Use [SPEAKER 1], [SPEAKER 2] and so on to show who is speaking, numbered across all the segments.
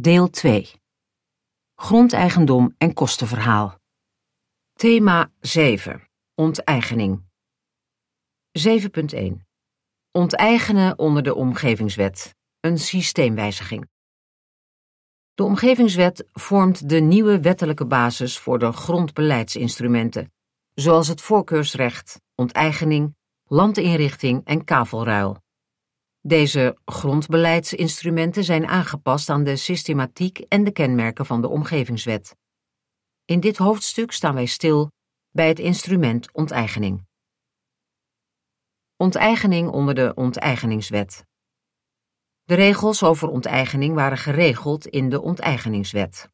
[SPEAKER 1] Deel 2 Grondeigendom en kostenverhaal. Thema 7 Onteigening. 7.1 Onteigenen onder de Omgevingswet. Een systeemwijziging. De Omgevingswet vormt de nieuwe wettelijke basis voor de grondbeleidsinstrumenten, zoals het voorkeursrecht, onteigening, landinrichting en kavelruil. Deze grondbeleidsinstrumenten zijn aangepast aan de systematiek en de kenmerken van de Omgevingswet. In dit hoofdstuk staan wij stil bij het instrument onteigening. Onteigening onder de Onteigeningswet. De regels over onteigening waren geregeld in de Onteigeningswet.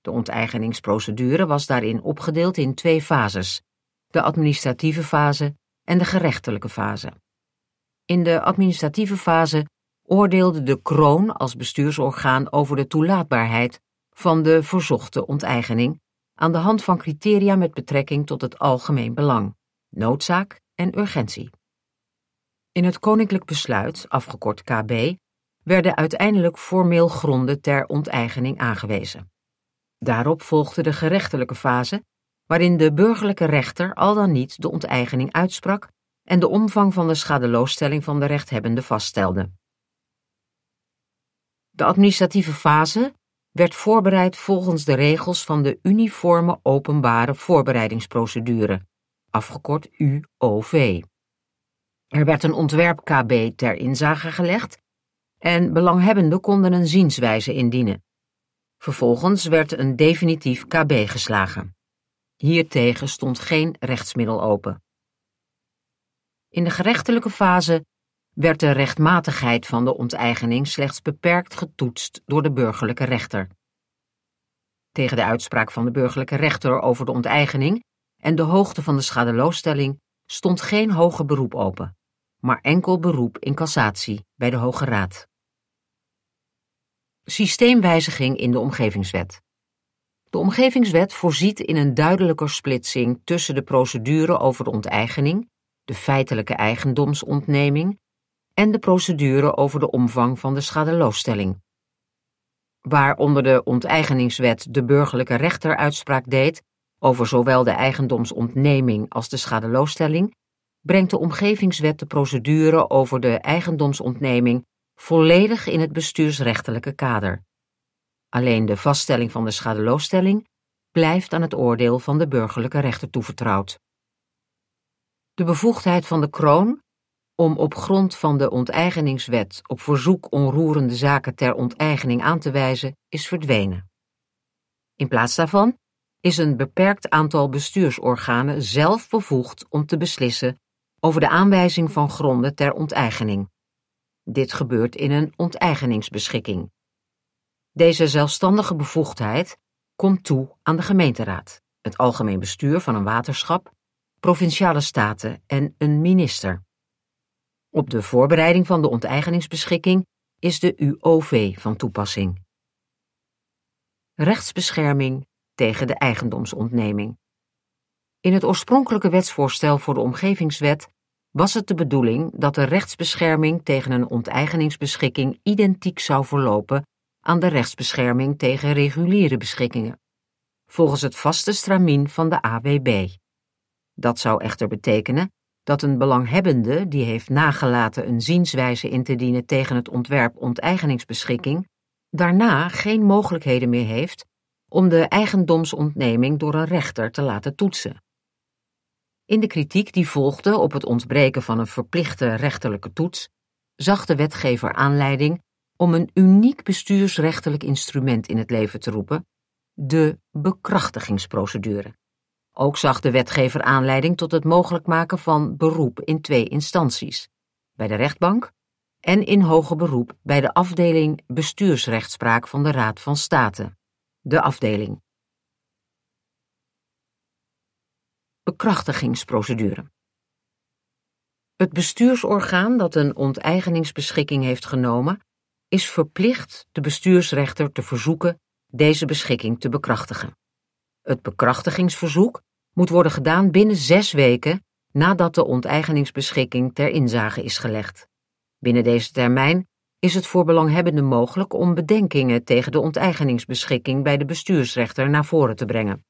[SPEAKER 1] De onteigeningsprocedure was daarin opgedeeld in twee fases: de administratieve fase en de gerechtelijke fase. In de administratieve fase oordeelde de kroon als bestuursorgaan over de toelaatbaarheid van de verzochte onteigening aan de hand van criteria met betrekking tot het algemeen belang, noodzaak en urgentie. In het koninklijk besluit, afgekort KB, werden uiteindelijk formeel gronden ter onteigening aangewezen. Daarop volgde de gerechtelijke fase, waarin de burgerlijke rechter al dan niet de onteigening uitsprak en de omvang van de schadeloosstelling van de rechthebbende vaststelde. De administratieve fase werd voorbereid volgens de regels van de Uniforme Openbare Voorbereidingsprocedure, afgekort UOV. Er werd een ontwerp KB ter inzage gelegd en belanghebbenden konden een zienswijze indienen. Vervolgens werd een definitief KB geslagen. Hiertegen stond geen rechtsmiddel open. In de gerechtelijke fase werd de rechtmatigheid van de onteigening slechts beperkt getoetst door de burgerlijke rechter. Tegen de uitspraak van de burgerlijke rechter over de onteigening en de hoogte van de schadeloosstelling stond geen hoger beroep open, maar enkel beroep in cassatie bij de Hoge Raad. Systeemwijziging in de Omgevingswet. De Omgevingswet voorziet in een duidelijker splitsing tussen de procedure over de onteigening de feitelijke eigendomsontneming en de procedure over de omvang van de schadeloosstelling. Waar onder de onteigeningswet de burgerlijke rechter uitspraak deed over zowel de eigendomsontneming als de schadeloosstelling, brengt de omgevingswet de procedure over de eigendomsontneming volledig in het bestuursrechtelijke kader. Alleen de vaststelling van de schadeloosstelling blijft aan het oordeel van de burgerlijke rechter toevertrouwd. De bevoegdheid van de kroon om op grond van de onteigeningswet op verzoek onroerende zaken ter onteigening aan te wijzen is verdwenen. In plaats daarvan is een beperkt aantal bestuursorganen zelf bevoegd om te beslissen over de aanwijzing van gronden ter onteigening. Dit gebeurt in een onteigeningsbeschikking. Deze zelfstandige bevoegdheid komt toe aan de gemeenteraad, het algemeen bestuur van een waterschap provinciale staten en een minister. Op de voorbereiding van de onteigeningsbeschikking is de UOV van toepassing. Rechtsbescherming tegen de eigendomsontneming. In het oorspronkelijke wetsvoorstel voor de omgevingswet was het de bedoeling dat de rechtsbescherming tegen een onteigeningsbeschikking identiek zou verlopen aan de rechtsbescherming tegen reguliere beschikkingen, volgens het vaste stramien van de AWB. Dat zou echter betekenen dat een belanghebbende die heeft nagelaten een zienswijze in te dienen tegen het ontwerp onteigeningsbeschikking, daarna geen mogelijkheden meer heeft om de eigendomsontneming door een rechter te laten toetsen. In de kritiek die volgde op het ontbreken van een verplichte rechterlijke toets, zag de wetgever aanleiding om een uniek bestuursrechtelijk instrument in het leven te roepen, de bekrachtigingsprocedure. Ook zag de wetgever aanleiding tot het mogelijk maken van beroep in twee instanties: bij de rechtbank en in hoger beroep bij de afdeling bestuursrechtspraak van de Raad van State, de afdeling. Bekrachtigingsprocedure. Het bestuursorgaan dat een onteigeningsbeschikking heeft genomen, is verplicht de bestuursrechter te verzoeken deze beschikking te bekrachtigen. Het bekrachtigingsverzoek moet worden gedaan binnen zes weken nadat de onteigeningsbeschikking ter inzage is gelegd. Binnen deze termijn is het voor belanghebbenden mogelijk om bedenkingen tegen de onteigeningsbeschikking bij de bestuursrechter naar voren te brengen.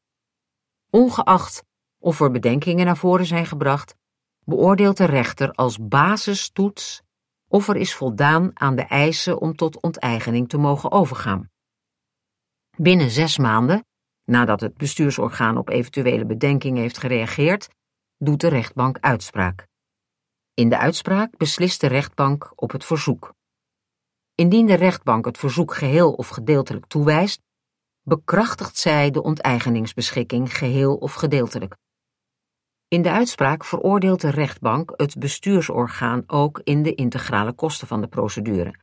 [SPEAKER 1] Ongeacht of er bedenkingen naar voren zijn gebracht, beoordeelt de rechter als basistoets of er is voldaan aan de eisen om tot onteigening te mogen overgaan. Binnen zes maanden, nadat het bestuursorgaan op eventuele bedenkingen heeft gereageerd, doet de rechtbank uitspraak. In de uitspraak beslist de rechtbank op het verzoek. Indien de rechtbank het verzoek geheel of gedeeltelijk toewijst, bekrachtigt zij de onteigeningsbeschikking geheel of gedeeltelijk. In de uitspraak veroordeelt de rechtbank het bestuursorgaan ook in de integrale kosten van de procedure.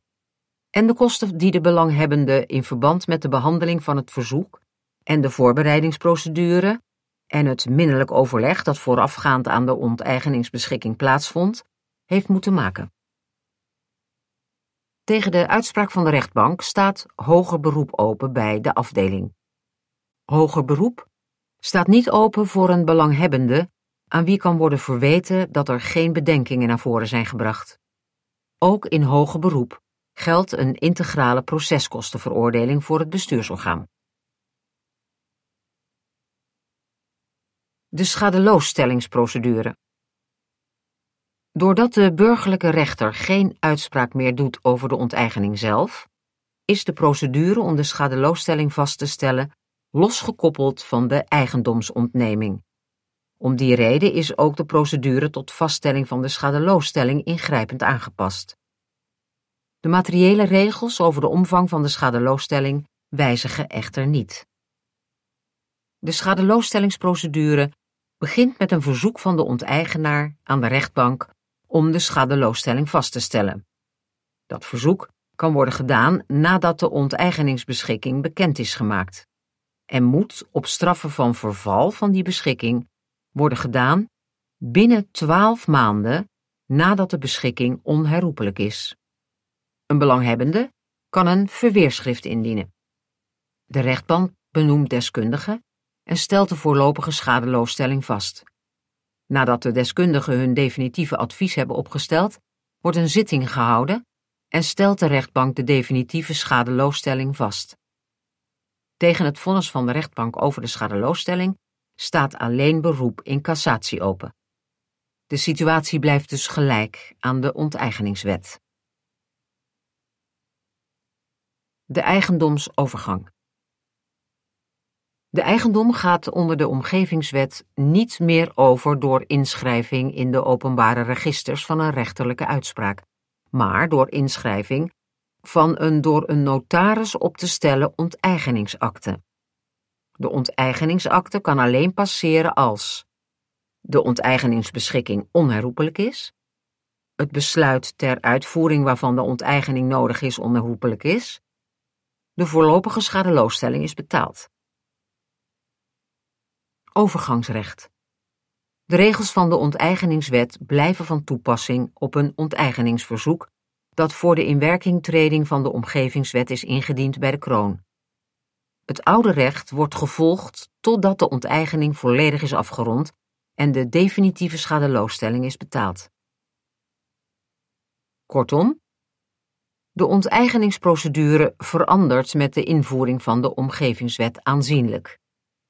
[SPEAKER 1] En de kosten die de belanghebbende in verband met de behandeling van het verzoek en de voorbereidingsprocedure en het minnelijk overleg dat voorafgaand aan de onteigeningsbeschikking plaatsvond, heeft moeten maken. Tegen de uitspraak van de rechtbank staat hoger beroep open bij de afdeling. Hoger beroep staat niet open voor een belanghebbende aan wie kan worden verweten dat er geen bedenkingen naar voren zijn gebracht. Ook in hoger beroep geldt een integrale proceskostenveroordeling voor het bestuursorgaan. De schadeloosstellingsprocedure. Doordat de burgerlijke rechter geen uitspraak meer doet over de onteigening zelf, is de procedure om de schadeloosstelling vast te stellen losgekoppeld van de eigendomsontneming. Om die reden is ook de procedure tot vaststelling van de schadeloosstelling ingrijpend aangepast. De materiële regels over de omvang van de schadeloosstelling wijzigen echter niet. De schadeloosstellingsprocedure begint met een verzoek van de onteigenaar aan de rechtbank om de schadeloosstelling vast te stellen. Dat verzoek kan worden gedaan nadat de onteigeningsbeschikking bekend is gemaakt en moet op straffen van verval van die beschikking worden gedaan binnen twaalf maanden nadat de beschikking onherroepelijk is. Een belanghebbende kan een verweerschrift indienen. De rechtbank benoemt deskundigen en stelt de voorlopige schadeloosstelling vast. Nadat de deskundigen hun definitieve advies hebben opgesteld, wordt een zitting gehouden en stelt de rechtbank de definitieve schadeloosstelling vast. Tegen het vonnis van de rechtbank over de schadeloosstelling staat alleen beroep in cassatie open. De situatie blijft dus gelijk aan de onteigeningswet. De eigendomsovergang. De eigendom gaat onder de omgevingswet niet meer over door inschrijving in de openbare registers van een rechterlijke uitspraak, maar door inschrijving van een door een notaris op te stellen onteigeningsakte. De onteigeningsakte kan alleen passeren als de onteigeningsbeschikking onherroepelijk is, het besluit ter uitvoering waarvan de onteigening nodig is onherroepelijk is, de voorlopige schadeloosstelling is betaald. Overgangsrecht. De regels van de onteigeningswet blijven van toepassing op een onteigeningsverzoek dat voor de inwerkingtreding van de omgevingswet is ingediend bij de kroon. Het oude recht wordt gevolgd totdat de onteigening volledig is afgerond en de definitieve schadeloosstelling is betaald. Kortom, de onteigeningsprocedure verandert met de invoering van de omgevingswet aanzienlijk.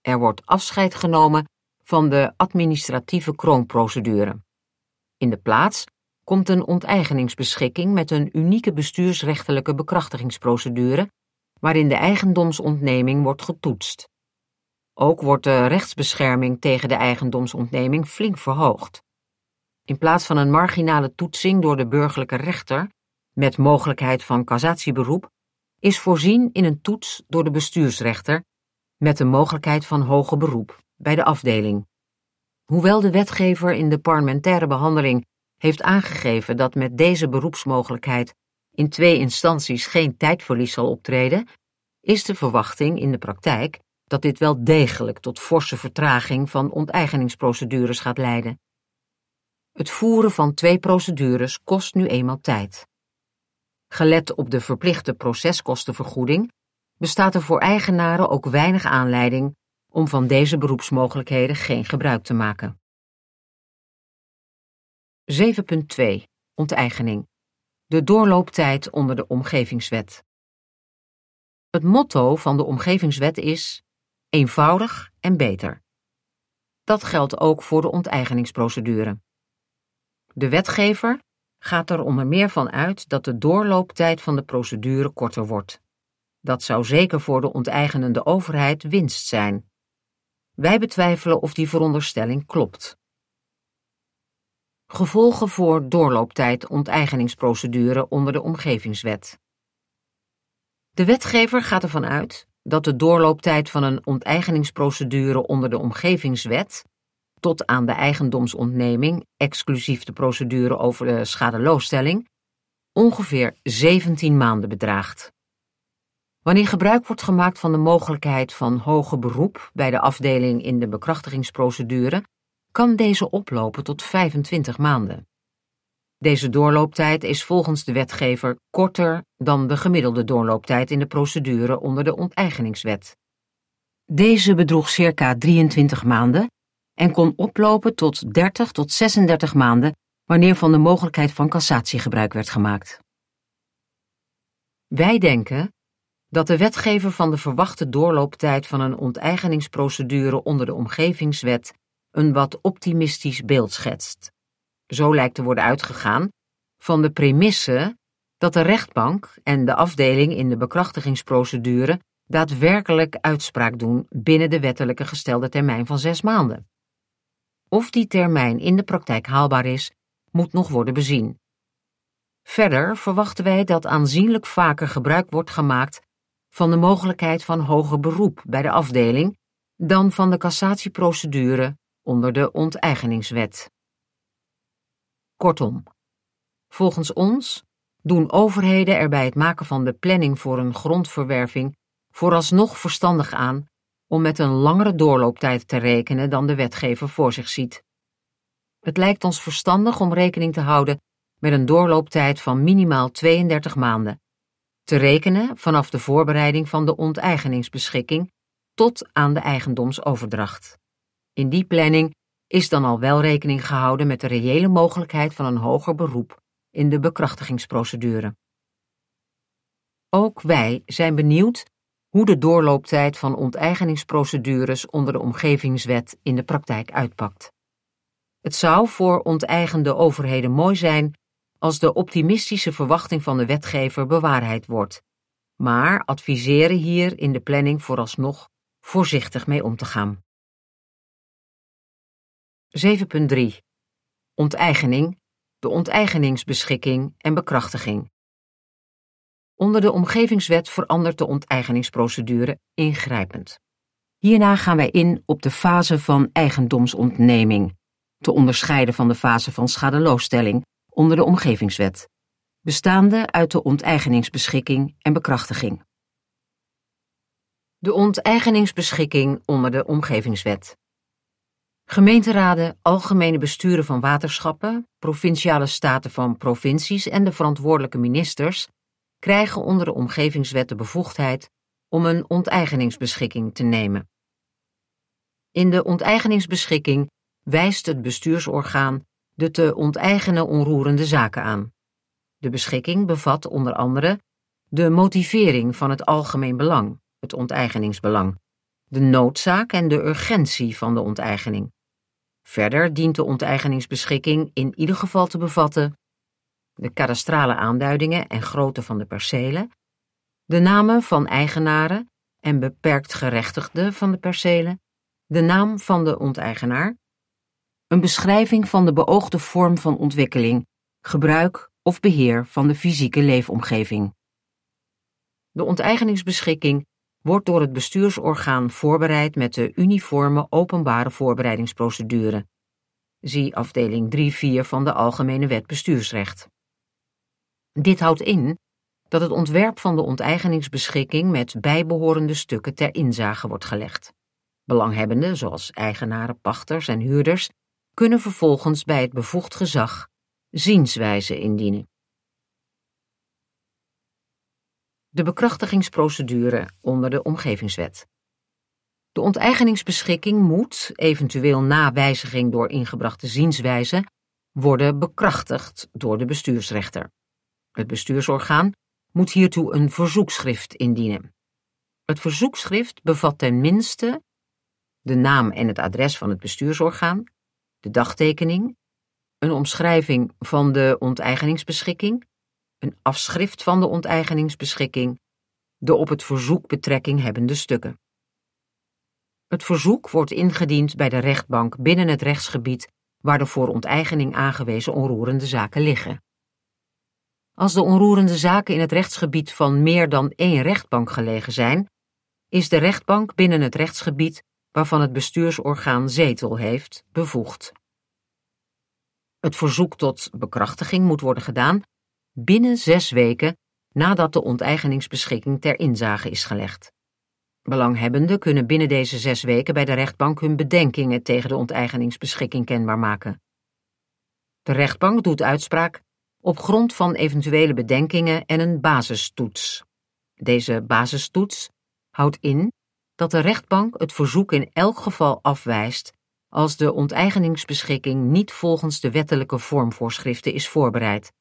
[SPEAKER 1] Er wordt afscheid genomen van de administratieve kroonprocedure. In de plaats komt een onteigeningsbeschikking met een unieke bestuursrechtelijke bekrachtigingsprocedure waarin de eigendomsontneming wordt getoetst. Ook wordt de rechtsbescherming tegen de eigendomsontneming flink verhoogd. In plaats van een marginale toetsing door de burgerlijke rechter, met mogelijkheid van cassatieberoep, is voorzien in een toets door de bestuursrechter, met de mogelijkheid van hoger beroep bij de afdeling. Hoewel de wetgever in de parlementaire behandeling heeft aangegeven dat met deze beroepsmogelijkheid in twee instanties geen tijdverlies zal optreden, is de verwachting in de praktijk dat dit wel degelijk tot forse vertraging van onteigeningsprocedures gaat leiden. Het voeren van twee procedures kost nu eenmaal tijd. Gelet op de verplichte proceskostenvergoeding bestaat er voor eigenaren ook weinig aanleiding om van deze beroepsmogelijkheden geen gebruik te maken. 7.2 Onteigening De doorlooptijd onder de omgevingswet. Het motto van de omgevingswet is eenvoudig en beter. Dat geldt ook voor de onteigeningsprocedure. De wetgever gaat er onder meer van uit dat de doorlooptijd van de procedure korter wordt. Dat zou zeker voor de onteigenende overheid winst zijn. Wij betwijfelen of die veronderstelling klopt. Gevolgen voor doorlooptijd onteigeningsprocedure onder de omgevingswet. De wetgever gaat ervan uit dat de doorlooptijd van een onteigeningsprocedure onder de omgevingswet tot aan de eigendomsontneming, exclusief de procedure over de schadeloosstelling, ongeveer 17 maanden bedraagt. Wanneer gebruik wordt gemaakt van de mogelijkheid van hoger beroep bij de afdeling in de bekrachtigingsprocedure, kan deze oplopen tot 25 maanden. Deze doorlooptijd is volgens de wetgever korter dan de gemiddelde doorlooptijd in de procedure onder de onteigeningswet. Deze bedroeg circa 23 maanden en kon oplopen tot 30 tot 36 maanden wanneer van de mogelijkheid van cassatie gebruik werd gemaakt. Wij denken dat de wetgever van de verwachte doorlooptijd van een onteigeningsprocedure onder de omgevingswet een wat optimistisch beeld schetst. Zo lijkt te worden uitgegaan van de premisse dat de rechtbank en de afdeling in de bekrachtigingsprocedure daadwerkelijk uitspraak doen binnen de wettelijke gestelde termijn van zes maanden. Of die termijn in de praktijk haalbaar is, moet nog worden bezien. Verder verwachten wij dat aanzienlijk vaker gebruik wordt gemaakt van de mogelijkheid van hoger beroep bij de afdeling dan van de cassatieprocedure onder de onteigeningswet. Kortom, volgens ons doen overheden er bij het maken van de planning voor een grondverwerving vooralsnog verstandig aan om met een langere doorlooptijd te rekenen dan de wetgever voor zich ziet. Het lijkt ons verstandig om rekening te houden met een doorlooptijd van minimaal 32 maanden, te rekenen vanaf de voorbereiding van de onteigeningsbeschikking tot aan de eigendomsoverdracht. In die planning is dan al wel rekening gehouden met de reële mogelijkheid van een hoger beroep in de bekrachtigingsprocedure. Ook wij zijn benieuwd hoe de doorlooptijd van onteigeningsprocedures onder de omgevingswet in de praktijk uitpakt. Het zou voor onteigende overheden mooi zijn als de optimistische verwachting van de wetgever bewaarheid wordt, maar adviseren hier in de planning vooralsnog voorzichtig mee om te gaan. 7.3 Onteigening, de onteigeningsbeschikking en bekrachtiging. Onder de omgevingswet verandert de onteigeningsprocedure ingrijpend. Hierna gaan wij in op de fase van eigendomsontneming, te onderscheiden van de fase van schadeloosstelling onder de omgevingswet, bestaande uit de onteigeningsbeschikking en bekrachtiging. De onteigeningsbeschikking onder de omgevingswet. Gemeenteraden, algemene besturen van waterschappen, provinciale staten van provincies en de verantwoordelijke ministers krijgen onder de omgevingswet de bevoegdheid om een onteigeningsbeschikking te nemen. In de onteigeningsbeschikking wijst het bestuursorgaan de te onteigenen onroerende zaken aan. De beschikking bevat onder andere de motivering van het algemeen belang, het onteigeningsbelang, de noodzaak en de urgentie van de onteigening. Verder dient de onteigeningsbeschikking in ieder geval te bevatten de kadastrale aanduidingen en grootte van de percelen, de namen van eigenaren en beperkt gerechtigden van de percelen, de naam van de onteigenaar, een beschrijving van de beoogde vorm van ontwikkeling, gebruik of beheer van de fysieke leefomgeving. De onteigeningsbeschikking wordt door het bestuursorgaan voorbereid met de uniforme openbare voorbereidingsprocedure. Zie afdeling 3-4 van de Algemene Wet Bestuursrecht. Dit houdt in dat het ontwerp van de onteigeningsbeschikking met bijbehorende stukken ter inzage wordt gelegd. Belanghebbenden, zoals eigenaren, pachters en huurders, kunnen vervolgens bij het bevoegd gezag zienswijze indienen. De bekrachtigingsprocedure onder de omgevingswet. De onteigeningsbeschikking moet, eventueel na wijziging door ingebrachte zienswijze, worden bekrachtigd door de bestuursrechter. Het bestuursorgaan moet hiertoe een verzoekschrift indienen. Het verzoekschrift bevat ten minste de naam en het adres van het bestuursorgaan, de dagtekening, een omschrijving van de onteigeningsbeschikking, een afschrift van de onteigeningsbeschikking, de op het verzoek betrekking hebbende stukken. Het verzoek wordt ingediend bij de rechtbank binnen het rechtsgebied waar de voor onteigening aangewezen onroerende zaken liggen. Als de onroerende zaken in het rechtsgebied van meer dan één rechtbank gelegen zijn, is de rechtbank binnen het rechtsgebied waarvan het bestuursorgaan zetel heeft, bevoegd. Het verzoek tot bekrachtiging moet worden gedaan binnen zes weken nadat de onteigeningsbeschikking ter inzage is gelegd. Belanghebbenden kunnen binnen deze zes weken bij de rechtbank hun bedenkingen tegen de onteigeningsbeschikking kenbaar maken. De rechtbank doet uitspraak op grond van eventuele bedenkingen en een basistoets. Deze basistoets houdt in dat de rechtbank het verzoek in elk geval afwijst als de onteigeningsbeschikking niet volgens de wettelijke vormvoorschriften is voorbereid,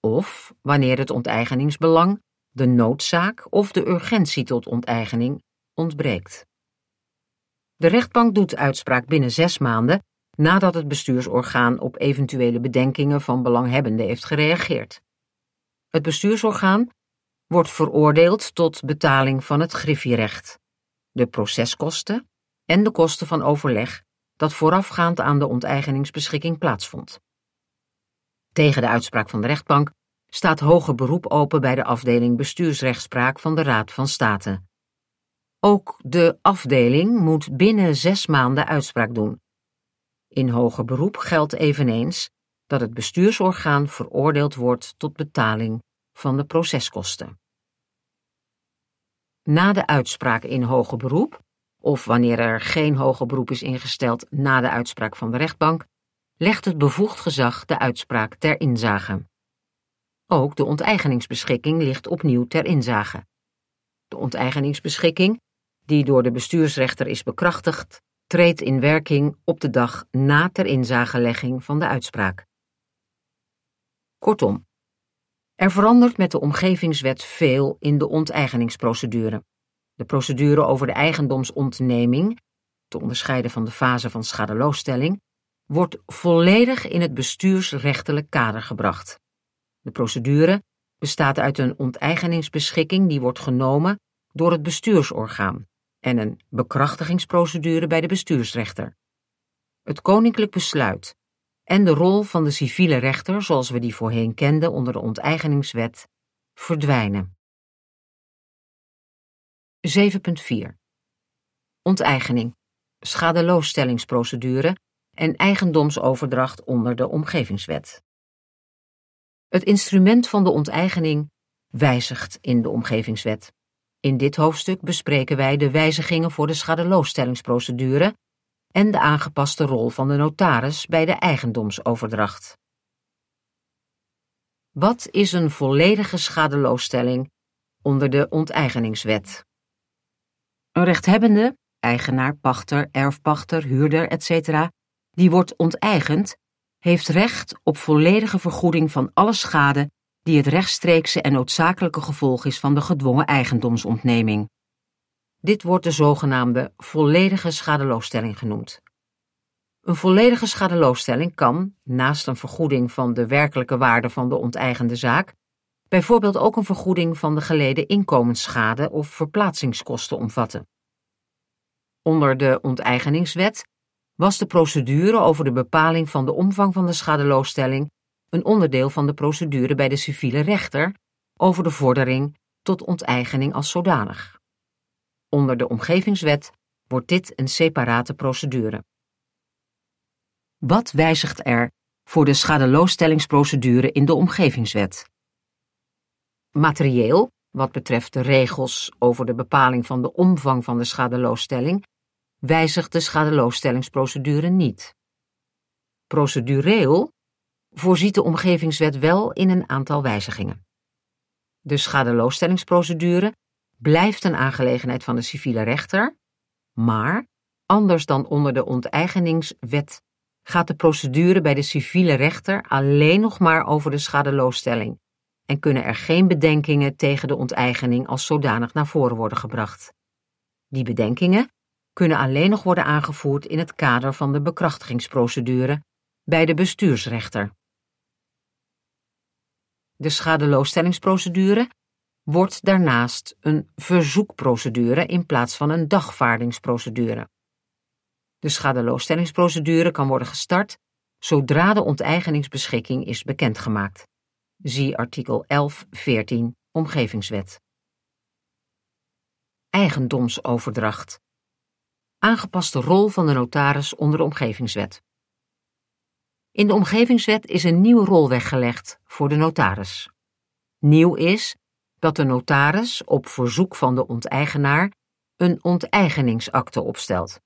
[SPEAKER 1] of wanneer het onteigeningsbelang, de noodzaak of de urgentie tot onteigening ontbreekt. De rechtbank doet uitspraak binnen zes maanden nadat het bestuursorgaan op eventuele bedenkingen van belanghebbenden heeft gereageerd. Het bestuursorgaan wordt veroordeeld tot betaling van het griffierecht, de proceskosten en de kosten van overleg dat voorafgaand aan de onteigeningsbeschikking plaatsvond. Tegen de uitspraak van de rechtbank staat hoger beroep open bij de afdeling bestuursrechtspraak van de Raad van State. Ook de afdeling moet binnen zes maanden uitspraak doen. In hoger beroep geldt eveneens dat het bestuursorgaan veroordeeld wordt tot betaling van de proceskosten. Na de uitspraak in hoger beroep, of wanneer er geen hoger beroep is ingesteld na de uitspraak van de rechtbank, legt het bevoegd gezag de uitspraak ter inzage. Ook de onteigeningsbeschikking ligt opnieuw ter inzage. De onteigeningsbeschikking, die door de bestuursrechter is bekrachtigd, treedt in werking op de dag na ter inzagelegging van de uitspraak. Kortom, er verandert met de omgevingswet veel in de onteigeningsprocedure. De procedure over de eigendomsontneming, te onderscheiden van de fase van schadeloosstelling, wordt volledig in het bestuursrechtelijk kader gebracht. De procedure bestaat uit een onteigeningsbeschikking die wordt genomen door het bestuursorgaan en een bekrachtigingsprocedure bij de bestuursrechter. Het koninklijk besluit en de rol van de civiele rechter, zoals we die voorheen kenden onder de onteigeningswet, verdwijnen. 7.4 Onteigening, schadeloosstellingsprocedure en eigendomsoverdracht onder de omgevingswet. Het instrument van de onteigening wijzigt in de omgevingswet. In dit hoofdstuk bespreken wij de wijzigingen voor de schadeloosstellingsprocedure en de aangepaste rol van de notaris bij de eigendomsoverdracht. Wat is een volledige schadeloosstelling onder de onteigeningswet? Een rechthebbende, eigenaar, pachter, erfpachter, huurder, etc., die wordt onteigend, heeft recht op volledige vergoeding van alle schade die het rechtstreekse en noodzakelijke gevolg is van de gedwongen eigendomsontneming. Dit wordt de zogenaamde volledige schadeloosstelling genoemd. Een volledige schadeloosstelling kan, naast een vergoeding van de werkelijke waarde van de onteigende zaak, bijvoorbeeld ook een vergoeding van de geleden inkomensschade of verplaatsingskosten omvatten. Onder de onteigeningswet was de procedure over de bepaling van de omvang van de schadeloosstelling een onderdeel van de procedure bij de civiele rechter over de vordering tot onteigening als zodanig. Onder de omgevingswet wordt dit een separate procedure. Wat wijzigt er voor de schadeloosstellingsprocedure in de omgevingswet? Materieel, wat betreft de regels over de bepaling van de omvang van de schadeloosstelling, wijzigt de schadeloosstellingsprocedure niet. Procedureel voorziet de omgevingswet wel in een aantal wijzigingen. De schadeloosstellingsprocedure blijft een aangelegenheid van de civiele rechter, maar, anders dan onder de onteigeningswet, gaat de procedure bij de civiele rechter alleen nog maar over de schadeloosstelling en kunnen er geen bedenkingen tegen de onteigening als zodanig naar voren worden gebracht. Die bedenkingen kunnen alleen nog worden aangevoerd in het kader van de bekrachtigingsprocedure bij de bestuursrechter. De schadeloosstellingsprocedure wordt daarnaast een verzoekprocedure in plaats van een dagvaardingsprocedure. De schadeloosstellingsprocedure kan worden gestart zodra de onteigeningsbeschikking is bekendgemaakt. Zie artikel 11.14 Omgevingswet. Eigendomsoverdracht. Aangepaste rol van de notaris onder de Omgevingswet. In de Omgevingswet is een nieuwe rol weggelegd voor de notaris. Nieuw is dat de notaris op verzoek van de onteigenaar een onteigeningsakte opstelt.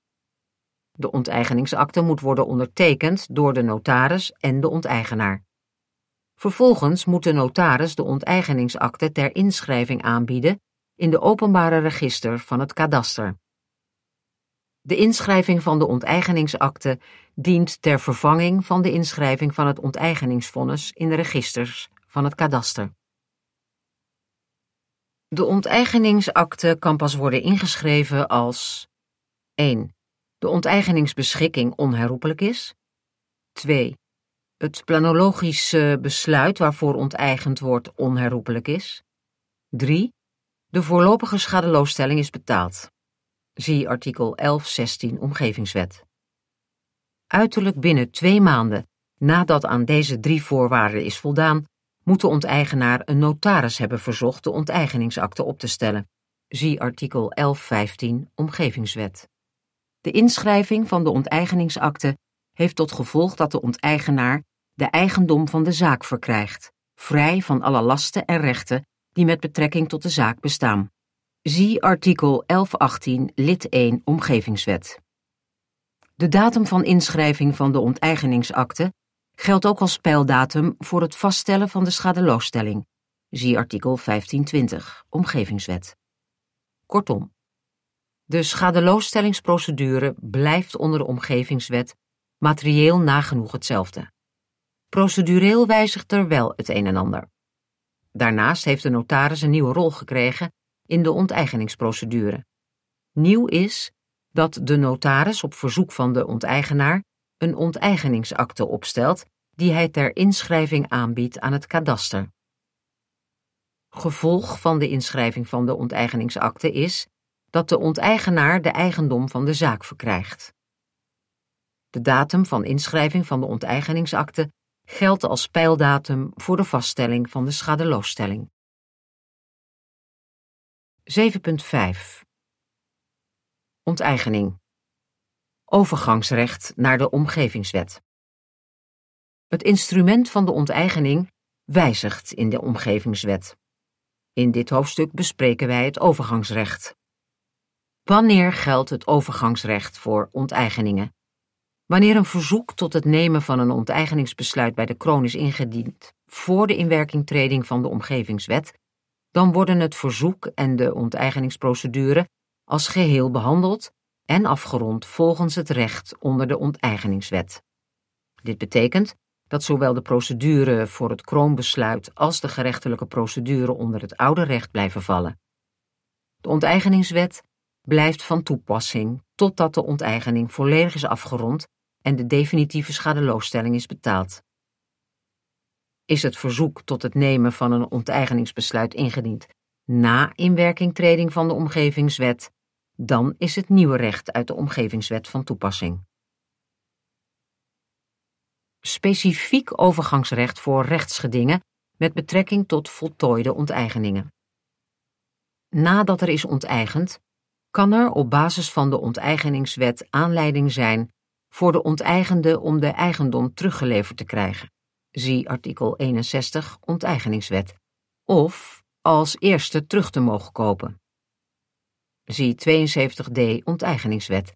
[SPEAKER 1] De onteigeningsakte moet worden ondertekend door de notaris en de onteigenaar. Vervolgens moet de notaris de onteigeningsakte ter inschrijving aanbieden in de openbare register van het kadaster. De inschrijving van de onteigeningsakte dient ter vervanging van de inschrijving van het onteigeningsvonnis in de registers van het kadaster. De onteigeningsakte kan pas worden ingeschreven als 1. De onteigeningsbeschikking onherroepelijk is 2. Het planologische besluit waarvoor onteigend wordt onherroepelijk is 3. De voorlopige schadeloosstelling is betaald. Zie artikel 1116 Omgevingswet. Uiterlijk binnen twee maanden nadat aan deze drie voorwaarden is voldaan, moet de onteigenaar een notaris hebben verzocht de onteigeningsakte op te stellen. Zie artikel 1115 Omgevingswet. De inschrijving van de onteigeningsakte heeft tot gevolg dat de onteigenaar de eigendom van de zaak verkrijgt, vrij van alle lasten en rechten die met betrekking tot de zaak bestaan. Zie artikel 1118 lid 1 Omgevingswet. De datum van inschrijving van de onteigeningsakte geldt ook als pijldatum voor het vaststellen van de schadeloosstelling. Zie artikel 1520 Omgevingswet. Kortom, de schadeloosstellingsprocedure blijft onder de Omgevingswet materieel nagenoeg hetzelfde. Procedureel wijzigt er wel het een en ander. Daarnaast heeft de notaris een nieuwe rol gekregen in de onteigeningsprocedure. Nieuw is dat de notaris op verzoek van de onteigenaar een onteigeningsakte opstelt die hij ter inschrijving aanbiedt aan het kadaster. Gevolg van de inschrijving van de onteigeningsakte is dat de onteigenaar de eigendom van de zaak verkrijgt. De datum van inschrijving van de onteigeningsakte geldt als pijldatum voor de vaststelling van de schadeloosstelling. 7.5 Onteigening Overgangsrecht naar de Omgevingswet Het instrument van de onteigening wijzigt in de Omgevingswet. In dit hoofdstuk bespreken wij het overgangsrecht. Wanneer geldt het overgangsrecht voor onteigeningen? Wanneer een verzoek tot het nemen van een onteigeningsbesluit bij de kroon is ingediend voor de inwerkingtreding van de Omgevingswet, dan worden het verzoek en de onteigeningsprocedure als geheel behandeld en afgerond volgens het recht onder de onteigeningswet. Dit betekent dat zowel de procedure voor het kroonbesluit als de gerechtelijke procedure onder het oude recht blijven vallen. De onteigeningswet blijft van toepassing totdat de onteigening volledig is afgerond en de definitieve schadeloosstelling is betaald. Is het verzoek tot het nemen van een onteigeningsbesluit ingediend na inwerkingtreding van de omgevingswet, dan is het nieuwe recht uit de omgevingswet van toepassing. Specifiek overgangsrecht voor rechtsgedingen met betrekking tot voltooide onteigeningen. Nadat er is onteigend, kan er op basis van de onteigeningswet aanleiding zijn voor de onteigende om de eigendom teruggeleverd te krijgen. Zie artikel 61 Onteigeningswet. Of als eerste terug te mogen kopen. Zie 72d Onteigeningswet.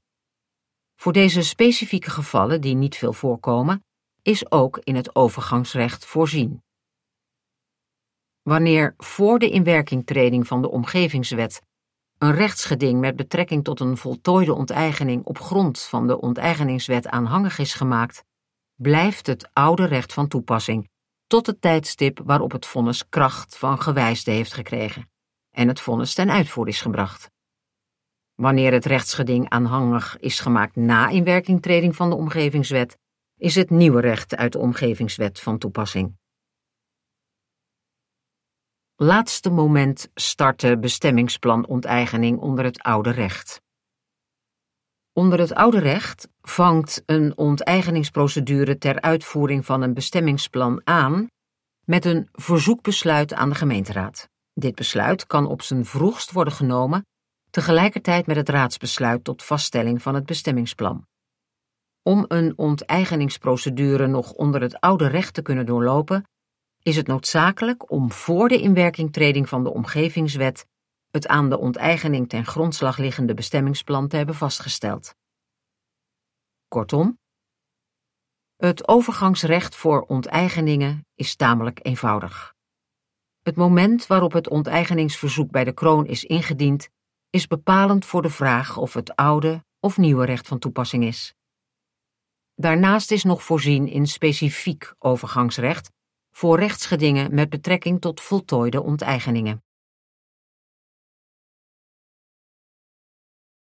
[SPEAKER 1] Voor deze specifieke gevallen, die niet veel voorkomen, is ook in het overgangsrecht voorzien. Wanneer voor de inwerkingtreding van de Omgevingswet een rechtsgeding met betrekking tot een voltooide onteigening op grond van de onteigeningswet aanhangig is gemaakt, blijft het oude recht van toepassing tot het tijdstip waarop het vonnis kracht van gewijsde heeft gekregen en het vonnis ten uitvoer is gebracht. Wanneer het rechtsgeding aanhangig is gemaakt na inwerkingtreding van de omgevingswet, is het nieuwe recht uit de omgevingswet van toepassing. Laatste moment starten bestemmingsplan onteigening onder het oude recht. Onder het oude recht vangt een onteigeningsprocedure ter uitvoering van een bestemmingsplan aan met een verzoekbesluit aan de gemeenteraad. Dit besluit kan op zijn vroegst worden genomen tegelijkertijd met het raadsbesluit tot vaststelling van het bestemmingsplan. Om een onteigeningsprocedure nog onder het oude recht te kunnen doorlopen, is het noodzakelijk om voor de inwerkingtreding van de omgevingswet het aan de onteigening ten grondslag liggende bestemmingsplan te hebben vastgesteld. Kortom, het overgangsrecht voor onteigeningen is tamelijk eenvoudig. Het moment waarop het onteigeningsverzoek bij de kroon is ingediend, is bepalend voor de vraag of het oude of nieuwe recht van toepassing is. Daarnaast is nog voorzien in specifiek overgangsrecht voor rechtsgedingen met betrekking tot voltooide onteigeningen.